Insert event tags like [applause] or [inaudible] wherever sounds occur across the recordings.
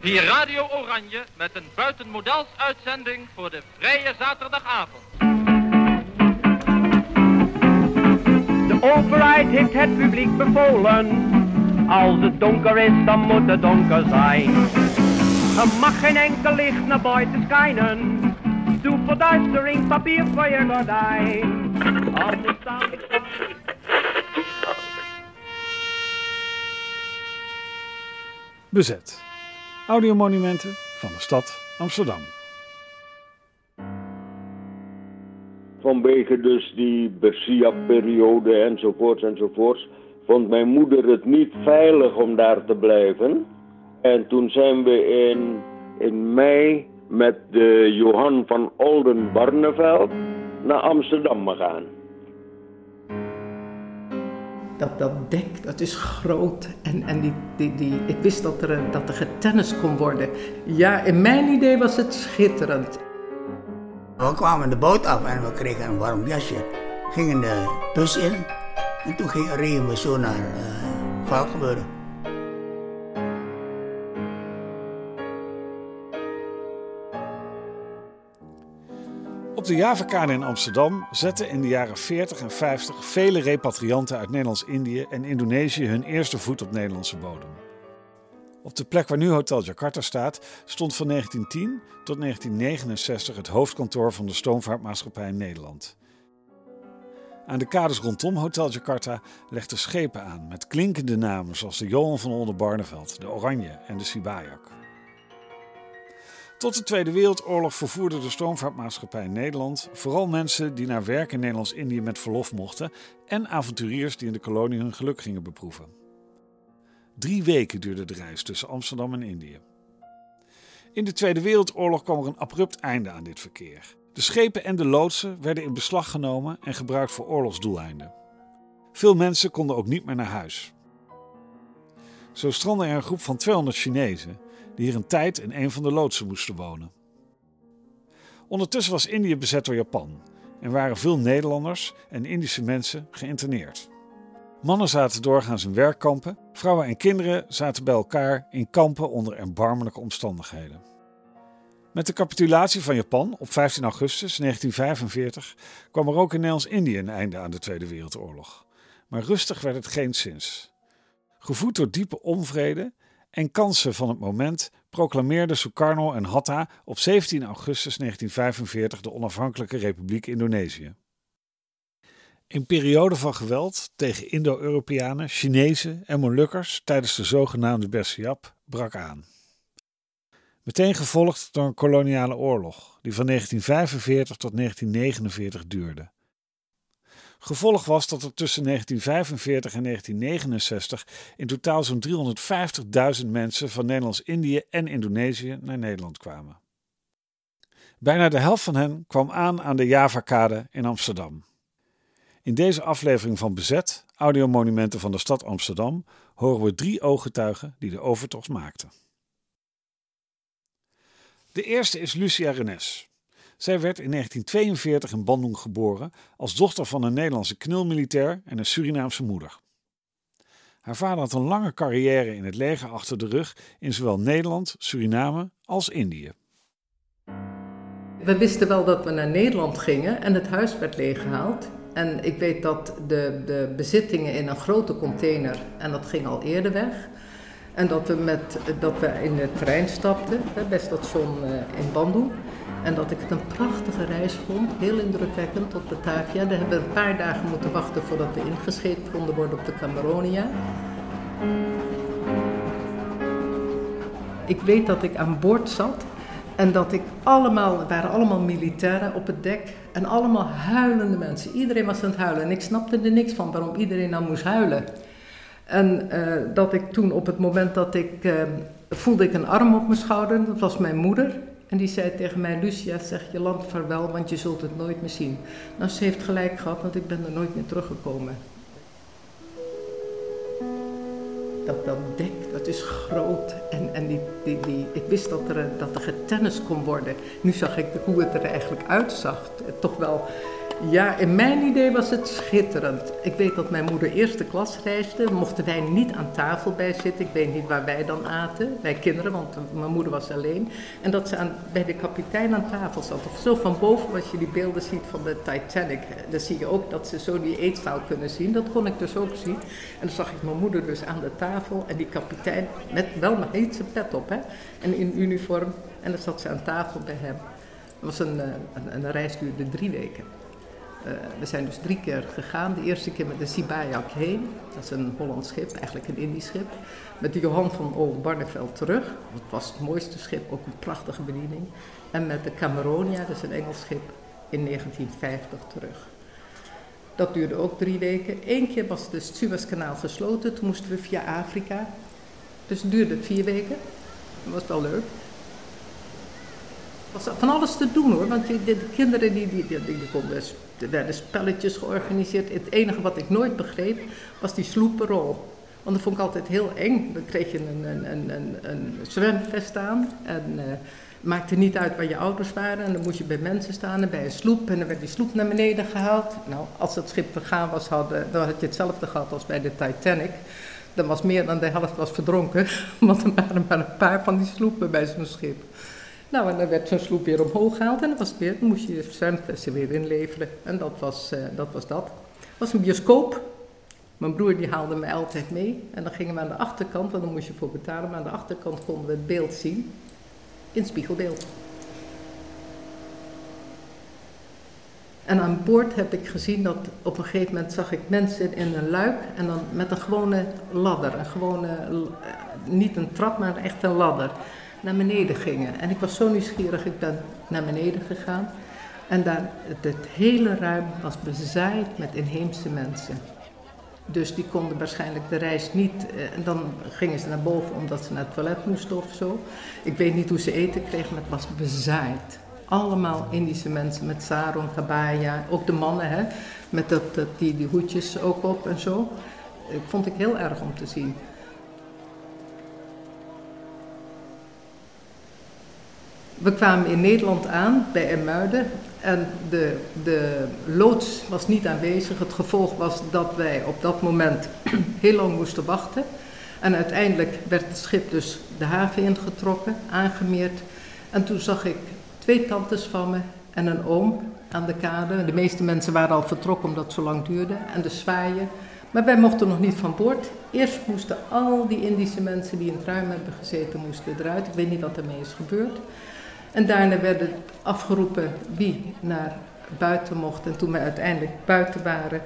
Hier Radio Oranje met een buitenmodels uitzending voor de vrije zaterdagavond. De overheid heeft het publiek bevolen. Als het donker is, dan moet het donker zijn. Er mag geen enkel licht naar buiten schijnen. Doe verduistering, papier voor je gordijn. Anders staan... Bezet. Audiomonumenten van de stad Amsterdam. Vanwege dus die Bersia-periode enzovoorts enzovoorts, vond mijn moeder het niet veilig om daar te blijven. En toen zijn we in, in mei met de Johan van Olden-Barneveld naar Amsterdam gegaan. Dat, dat dek, dat is groot. En, en die, die, die, ik wist dat er, dat er getennis kon worden. Ja, in mijn idee was het schitterend. We kwamen de boot af en we kregen een warm jasje. Gingen de bus in. En toen gingen, reden we zo naar uh, Valkenburg. Op de Javakade in Amsterdam zetten in de jaren 40 en 50 vele repatrianten uit Nederlands-Indië en Indonesië hun eerste voet op Nederlandse bodem. Op de plek waar nu Hotel Jakarta staat, stond van 1910 tot 1969 het hoofdkantoor van de stoomvaartmaatschappij Nederland. Aan de kades rondom Hotel Jakarta legden schepen aan met klinkende namen zoals de Johan van Oldenbarneveld, de Oranje en de Sibayak. Tot de Tweede Wereldoorlog vervoerde de stoomvaartmaatschappij Nederland vooral mensen die naar werk in Nederlands-Indië met verlof mochten en avonturiers die in de kolonie hun geluk gingen beproeven. Drie weken duurde de reis tussen Amsterdam en Indië. In de Tweede Wereldoorlog kwam er een abrupt einde aan dit verkeer. De schepen en de loodsen werden in beslag genomen en gebruikt voor oorlogsdoeleinden. Veel mensen konden ook niet meer naar huis. Zo strandde er een groep van 200 Chinezen die hier een tijd in een van de loodsen moesten wonen. Ondertussen was Indië bezet door Japan en waren veel Nederlanders en Indische mensen geïnterneerd. Mannen zaten doorgaans in werkkampen, vrouwen en kinderen zaten bij elkaar in kampen onder erbarmelijke omstandigheden. Met de capitulatie van Japan op 15 augustus 1945 kwam er ook in Nederlands-Indië een einde aan de Tweede Wereldoorlog. Maar rustig werd het geen sinds. Gevoed door diepe onvrede en kansen van het moment proclameerden Sukarno en Hatta op 17 augustus 1945 de onafhankelijke Republiek Indonesië. Een periode van geweld tegen Indo-Europeanen, Chinezen en Molukkers tijdens de zogenaamde Bersiap brak aan. Meteen gevolgd door een koloniale oorlog, die van 1945 tot 1949 duurde. Gevolg was dat er tussen 1945 en 1969 in totaal zo'n 350.000 mensen van Nederlands-Indië en Indonesië naar Nederland kwamen. Bijna de helft van hen kwam aan aan de Javakade in Amsterdam. In deze aflevering van Bezet, audiomonumenten van de stad Amsterdam, horen we drie ooggetuigen die de overtocht maakten. De eerste is Lucia Renes. Zij werd in 1942 in Bandung geboren als dochter van een Nederlandse knilmilitair en een Surinaamse moeder. Haar vader had een lange carrière in het leger achter de rug in zowel Nederland, Suriname als Indië. We wisten wel dat we naar Nederland gingen en het huis werd leeggehaald. En ik weet dat de, de bezittingen in een grote container, en dat ging al eerder weg. En dat we, met, dat we in de trein stapten bij station eh, in Bandung. En dat ik het een prachtige reis vond, heel indrukwekkend op Batavia. Daar hebben we een paar dagen moeten wachten voordat we ingescheept konden worden op de Cameronia. Ik weet dat ik aan boord zat en dat ik allemaal, het waren allemaal militairen op het dek en allemaal huilende mensen. Iedereen was aan het huilen en ik snapte er niks van waarom iedereen nou moest huilen. En uh, dat ik toen op het moment dat ik, uh, voelde ik een arm op mijn schouder, dat was mijn moeder. En die zei tegen mij, Lucia, zeg je land vaarwel, want je zult het nooit meer zien. Nou, ze heeft gelijk gehad, want ik ben er nooit meer teruggekomen. Dat, dat dek, dat is groot. En, en die, die, die, ik wist dat er, dat er getennis kon worden. Nu zag ik hoe het er eigenlijk uitzag. Toch wel Ja, in mijn idee was het schitterend. Ik weet dat mijn moeder eerste klas reisde. Mochten wij niet aan tafel bij zitten. Ik weet niet waar wij dan aten. Wij kinderen, want mijn moeder was alleen. En dat ze aan, bij de kapitein aan tafel zat. Of zo van boven, als je die beelden ziet van de Titanic. Dan zie je ook dat ze zo die eetzaal kunnen zien. Dat kon ik dus ook zien. En dan zag ik mijn moeder dus aan de tafel. En die kapitein, met wel maar zijn pet op, hè. En in uniform. En dan zat ze aan tafel bij hem. Dat was een, eh, een, een reis duurde drie weken. Uh, we zijn dus drie keer gegaan. De eerste keer met de Sibayak heen. Dat is een Hollands schip, eigenlijk een Indisch schip. Met de Johan van Old Barneveld terug. Dat was het mooiste schip, ook een prachtige bediening. En met de Cameronia, dat is een Engels schip, in 1950 terug. Dat duurde ook drie weken. Eén keer was het Suezkanaal gesloten. Toen moesten we via Afrika. Dus het duurde vier weken. Dat was wel leuk was van alles te doen hoor. Want de, kinderen die, die, die, die konden, er werden spelletjes georganiseerd. Het enige wat ik nooit begreep was die sloepenrol. Want dat vond ik altijd heel eng. Dan kreeg je een, een, een, een, een zwemvest aan. En uh, maakte niet uit waar je ouders waren. En dan moest je bij mensen staan en bij een sloep. En dan werd die sloep naar beneden gehaald. Nou, als het schip vergaan was, hadden, dan had je hetzelfde gehad als bij de Titanic. Dan was meer dan de helft was verdronken. [laughs] Want er waren maar een paar van die sloepen bij zo'n schip. Nou, en dan werd zo'n sloep weer omhoog gehaald en dan, was het weer, dan moest je je zwemvesten weer inleveren. En dat was, uh, dat was dat. Het was een bioscoop. Mijn broer die haalde mij altijd mee. En dan gingen we aan de achterkant, want dan moest je voor betalen. Maar aan de achterkant konden we het beeld zien. In spiegelbeeld. En aan boord heb ik gezien dat op een gegeven moment zag ik mensen in een luik en dan met een gewone ladder. Een gewone, eh, niet een trap, maar echt een ladder naar beneden gingen. En ik was zo nieuwsgierig, ik ben naar beneden gegaan. En daar, het, hele ruim was bezaaid met inheemse mensen. Dus die konden waarschijnlijk de reis niet. Eh, en dan gingen ze naar boven omdat ze naar het toilet moesten of zo. Ik weet niet hoe ze eten kregen, maar het was bezaaid. Allemaal Indische mensen met sarong, kabaya. Ook de mannen, hè, met dat, dat, die, die hoedjes ook op en zo. Ik vond ik heel erg om te zien. We kwamen in Nederland aan bij Ermuiden en de, de loods was niet aanwezig. Het gevolg was dat wij op dat moment [clears throat] heel lang moesten wachten. En uiteindelijk werd het schip dus de haven ingetrokken, aangemeerd. En toen zag ik twee tantes van me en een oom aan de kade. De meeste mensen waren al vertrokken omdat het zo lang duurde. En de zwaaien. Maar wij mochten nog niet van boord. Eerst moesten al die Indische mensen die in het ruim hebben gezeten, moesten eruit. Ik weet niet wat ermee is gebeurd. En daarna werd het afgeroepen wie naar buiten mocht. En toen we uiteindelijk buiten waren,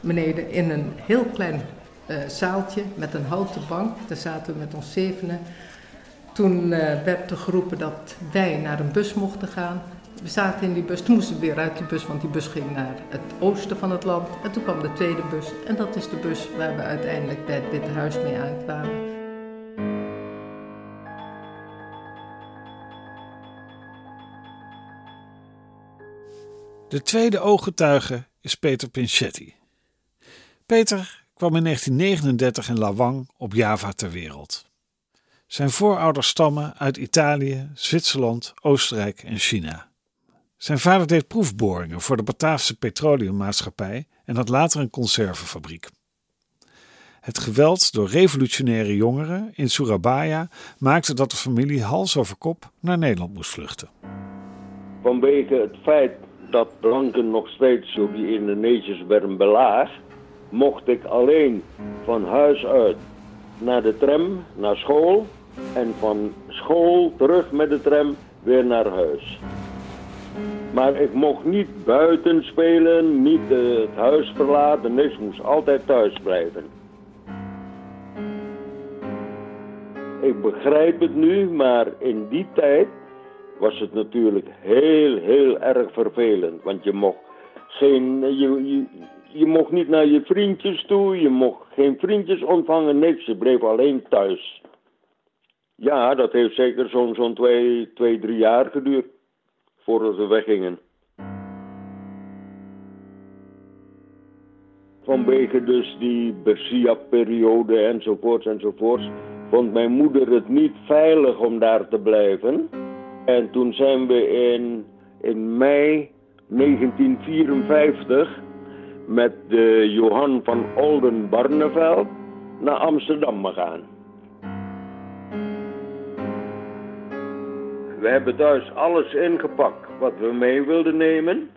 beneden in een heel klein uh, zaaltje met een houten bank, daar zaten we met ons zevenen. Toen uh, werd er geroepen dat wij naar een bus mochten gaan. We zaten in die bus, toen moesten we weer uit die bus, want die bus ging naar het oosten van het land. En toen kwam de tweede bus. En dat is de bus waar we uiteindelijk bij het Witte Huis mee aankwamen. De tweede ooggetuige is Peter Pinchetti. Peter kwam in 1939 in Lawang op Java ter wereld. Zijn voorouders stammen uit Italië, Zwitserland, Oostenrijk en China. Zijn vader deed proefboringen voor de Bataafse Petroleummaatschappij en had later een conservenfabriek. Het geweld door revolutionaire jongeren in Surabaya maakte dat de familie hals over kop naar Nederland moest vluchten. Vanwege het feit dat blanken nog steeds door die Indonesiërs werden belaagd, mocht ik alleen van huis uit naar de tram, naar school en van school terug met de tram weer naar huis. Maar ik mocht niet buiten spelen, niet het huis verlaten, niks, moest altijd thuis blijven. Ik begrijp het nu, maar in die tijd was het natuurlijk heel, heel erg vervelend. Want je mocht, geen, je, je, je mocht niet naar je vriendjes toe, je mocht geen vriendjes ontvangen, niks. Je bleef alleen thuis. Ja, dat heeft zeker zo'n zo'n twee, twee, drie jaar geduurd voordat we weggingen. Vanwege dus die Bersia-periode enzovoorts enzovoorts, vond mijn moeder het niet veilig om daar te blijven. En toen zijn we in, in mei 1954 met de Johan van Oldenbarneveld naar Amsterdam gegaan. We hebben thuis alles ingepakt wat we mee wilden nemen.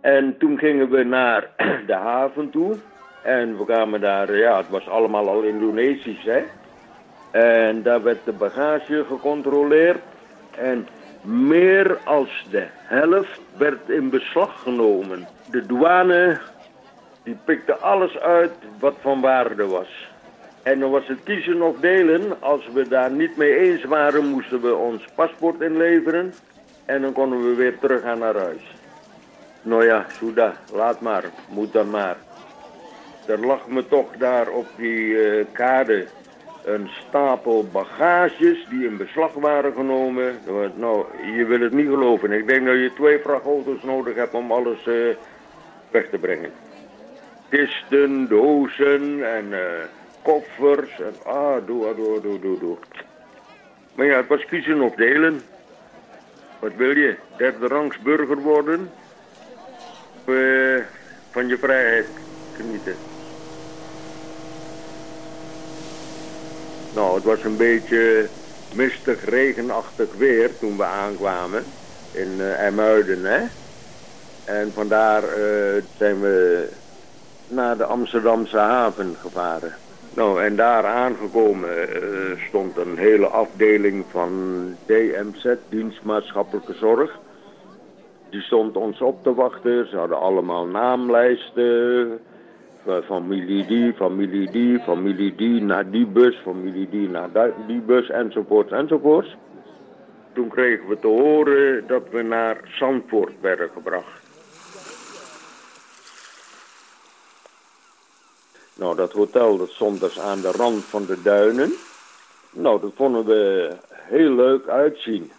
En toen gingen we naar [clears throat] de haven toe. En we kwamen daar, ja, het was allemaal al Indonesisch, hè. En daar werd de bagage gecontroleerd. En meer als de helft werd in beslag genomen. De douane, die pikte alles uit wat van waarde was. En dan was het kiezen of delen. Als we daar niet mee eens waren, moesten we ons paspoort inleveren. En dan konden we weer teruggaan naar huis. Nou ja, Souda, laat maar. Moet dan maar. Er lag me toch daar op die uh, kade een stapel bagages die in beslag waren genomen. Nou, je wil het niet geloven. Ik denk dat je twee vrachtauto's nodig hebt om alles uh, weg te brengen. Kisten, dozen en... Uh, koffers. En, ah, doe, doe, doe, doe, doe. Maar ja, het was kiezen of delen. Wat wil je? Derde rangs burger worden? Of uh, van je vrijheid genieten? Nou, het was een beetje mistig, regenachtig weer toen we aankwamen in uh, IJmuiden, hè. En vandaar uh, zijn we naar de Amsterdamse haven gevaren. Nou, en daar aangekomen uh, stond een hele afdeling van DMZ, Dienstmaatschappelijke Zorg. Die stond ons op te wachten. Ze hadden allemaal naamlijsten. Familie die, familie die, familie die naar die bus, familie die naar die bus, enzovoort, enzovoort. Toen kregen we te horen dat we naar Zandvoort werden gebracht. Nou, dat hotel dat stond dus aan de rand van de duinen. Nou, dat vonden we heel leuk uitzien.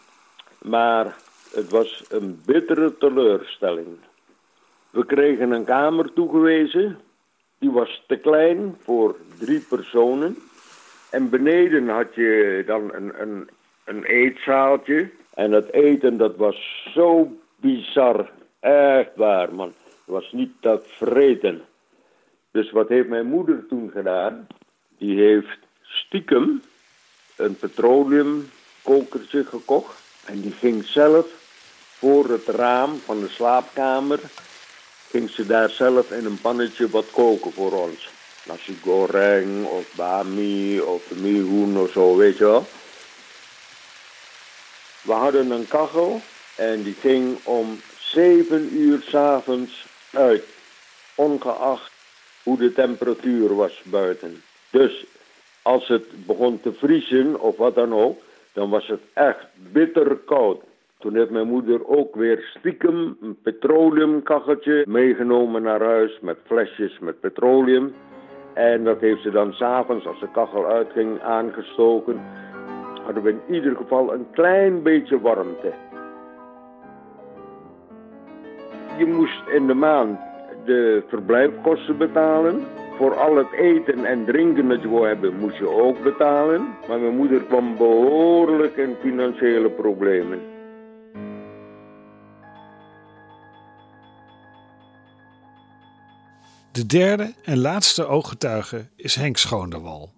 Maar het was een bittere teleurstelling. We kregen een kamer toegewezen. Die was te klein voor drie personen. En beneden had je dan een, een, een eetzaaltje. En dat eten, dat was zo bizar. Echt waar, man. Het was niet te vreten. Dus wat heeft mijn moeder toen gedaan? Die heeft stiekem een petroleumkokertje gekocht. En die ging zelf voor het raam van de slaapkamer... ging ze daar zelf in een pannetje wat koken voor ons. Nasi goreng of bami of mihoen of zo, weet je wel. We hadden een kachel en die ging om zeven uur s'avonds uit. Ongeacht hoe de temperatuur was buiten. Dus als het begon te vriezen of wat dan ook, dan was het echt bitter koud. Toen heeft mijn moeder ook weer stiekem een petroleumkacheltje meegenomen naar huis met flesjes met petroleum. En dat heeft ze dan s'avonds, als de kachel uitging, aangestoken. Hadden we in ieder geval een klein beetje warmte. Je moest in de maand de verblijfkosten betalen. Voor al het eten en drinken dat je wou hebben, moest je ook betalen. Maar mijn moeder kwam behoorlijk in financiële problemen. De derde en laatste ooggetuige is Henk Schoonderwal.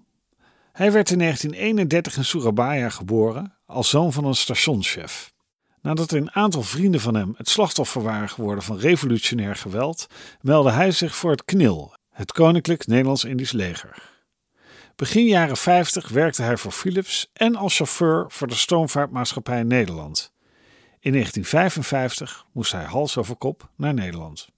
Hij werd in 1931 in Surabaya geboren als zoon van een stationschef. Nadat een aantal vrienden van hem het slachtoffer waren geworden van revolutionair geweld, meldde hij zich voor het KNIL, het Koninklijk Nederlands-Indisch Leger. Begin jaren 50 werkte hij voor Philips en als chauffeur voor de Stoomvaartmaatschappij Nederland. In 1955 moest hij hals over kop naar Nederland.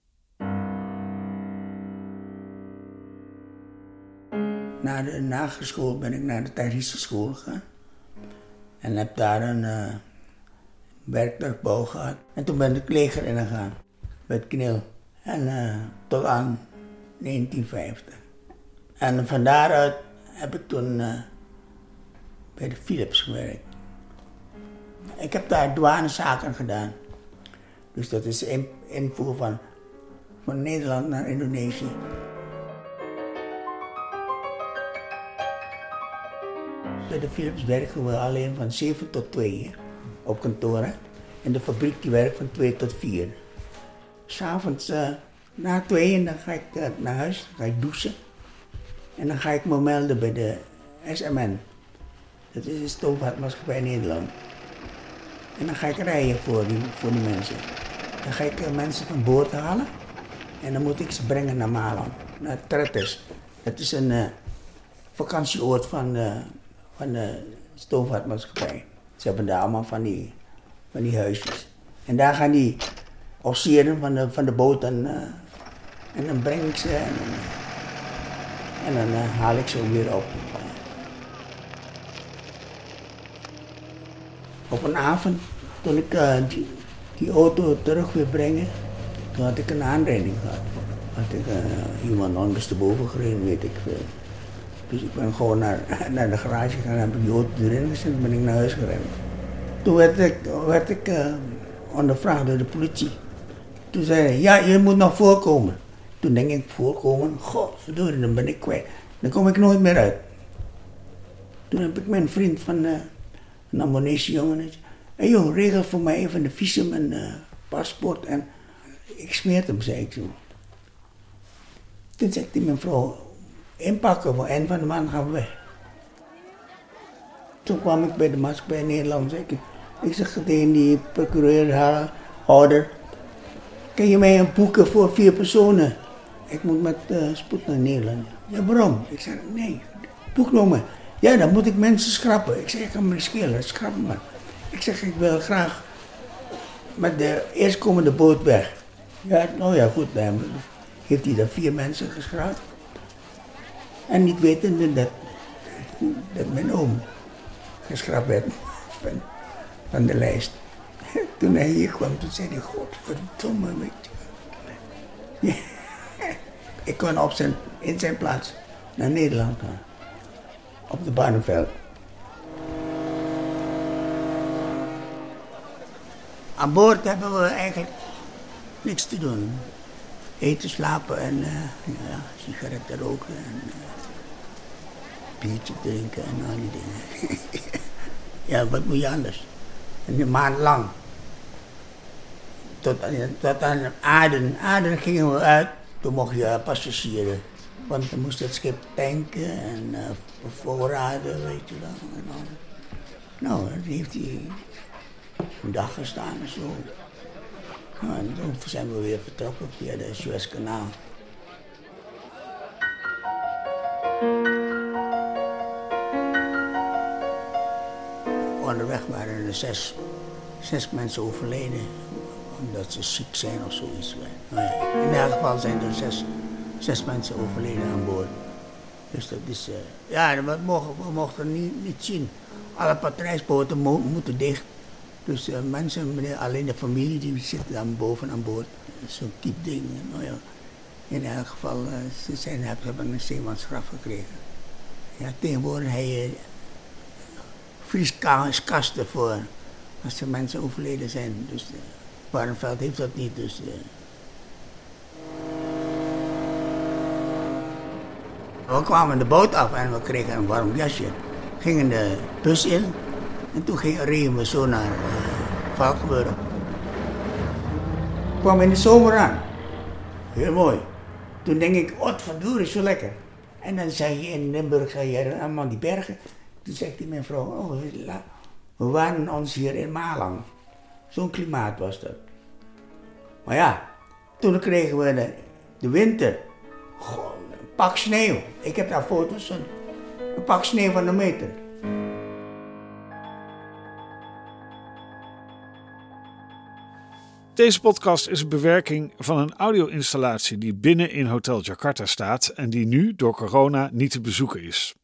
Na de nageschool ben ik naar de technische school gegaan. En heb daar een uh, gehad. En toen ben ik leger ingegaan met KNIL. En uh, tot aan 1950. En van daaruit heb ik toen uh, bij de Philips gewerkt. Ik heb daar douanezaken gedaan. Dus dat is invoer van, van Nederland naar Indonesië. De Philips werken we alleen van 7 tot 2 op kantoren. En de fabriek die werkt van 2 tot 4. s'avonds uh, na tweeën dan ga ik uh, naar huis, ga ik douchen. En dan ga ik me melden bij de SMN. Dat is de stoomvaartmaatschappij Nederland. En dan ga ik rijden voor die, voor die mensen. Dan ga ik uh, mensen van boord halen. En dan moet ik ze brengen naar Malang, naar Trettes. Het is een vakantieoord van, van de stoomvaartmaatschappij. Ze hebben daar allemaal van die, van die huisjes. En daar gaan die officieren van de, van de boot dan, uh, en dan breng ik ze en en dan haal ik ze weer op. Op een avond, toen ik die, die auto terug weer brengen, toen had ik een aanrijding gehad. Had ik iemand ondersteboven gereden, weet ik veel. Dus ik ben gewoon naar, [laughs] naar de garage gegaan, heb ik die auto erin gezet en ben ik naar huis gerend. Toen werd ik, werd ik uh, ondervraagd door de politie. Toen zei hij, ja, je moet nog voorkomen. Toen denk ik, voorkomen? Godverdorie, dan ben ik kwijt. Dan kom ik nooit meer uit. Toen heb ik mijn vriend van uh, een ammunitiejongen. Hé hey joh, regel voor mij even de visum en uh, paspoort en ik smeer hem, zei ik zo. Toen zei die mevrouw, inpakken, voor een van de man gaan we weg. Toen kwam ik bij de maatschappij Nederland, ik, zeg tegen die procureurhouder, kan je mij een boeken voor vier personen? Ik moet met uh, spoed naar Nederland. Ja, waarom? Ik zei, nee, boeknummer. Ja, dan moet ik mensen schrappen. Ik zeg, ik kan me schelen, schrap me. Ik zeg, ik wil graag met de eerstkomende boot weg. Ja, nou ja, goed, dan heeft hij er vier mensen geschrapt. En niet wetende dat, dat mijn oom geschrapt werd van, van de lijst. [laughs] Toen hij hier kwam, toen zei hij, godverdomme, je. [laughs] Ik kon op zijn, in zijn plaats naar Nederland gaan. Op de Barneveld. Aan boord hebben we eigenlijk niks te doen. Eten, slapen en uh, ja, sigaretten roken en uh, biertje drinken en al die dingen. [laughs] ja, wat moet je anders? Een maand lang. Tot, tot aan Aden. Aden gingen we uit. Toen mocht je passagieren. Want dan moest het schip tanken en uh, voorraden, weet je wel. En. Nou, dat heeft hij een dag gestaan en zo. Nou, en toen zijn we weer vertrokken via de Suezkanaal. Onderweg waren er zes, zes mensen overleden. Omdat ze ziek zijn of zoiets. Nou in elk geval zijn er zes, zes mensen overleden aan boord. Dus dat is... Uh, ja, we mochten, we mochten niet, niet zien. Alle patrijsboten mo moeten dicht. Dus uh, mensen, alleen de familie, die zit dan boven aan boord. Zo'n type ding. Nou ja, in elk geval, uh, ze zijn, hebben een zeemansgraf gekregen. Ja, tegenwoordig je vrieskasten voor als er mensen overleden zijn. Dus uh, Barneveld heeft dat niet. Dus, uh. We kwamen de boot af en we kregen een warm jasje. Gingen de bus in en toen ging, reden we zo naar uh, Valkenburg. kwam in de zomer aan. Heel mooi. Toen denk ik, oh, is zo lekker. En dan zei je in Limburg, zei je allemaal die bergen. Toen zei die mijn vrouw, oh, we waren ons hier in Malang. Zo'n klimaat was dat. Maar ja, toen kregen we de, winter. Een pak sneeuw. Ik heb daar foto's van. Een pak sneeuw van een meter. Deze podcast is een bewerking van een audio-installatie die binnen in Hotel Jakarta staat en die nu door corona niet te bezoeken is.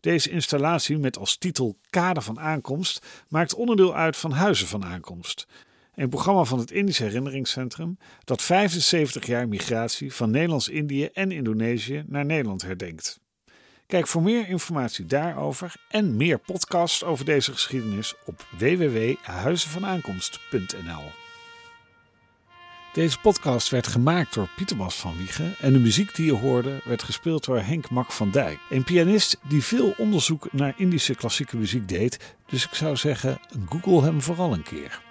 Deze installatie met als titel Kader van Aankomst maakt onderdeel uit van Huizen van Aankomst. Een programma van het Indisch Herinneringscentrum dat 75 jaar migratie van Nederlands-Indië en Indonesië naar Nederland herdenkt. Kijk voor meer informatie daarover en meer podcasts over deze geschiedenis op www.huizenvanaankomst.nl. Deze podcast werd gemaakt door Pieter Bas van Wiegen en de muziek die je hoorde werd gespeeld door Henk Mak van Dijk. Een pianist die veel onderzoek naar Indische klassieke muziek deed, dus ik zou zeggen, google hem vooral een keer.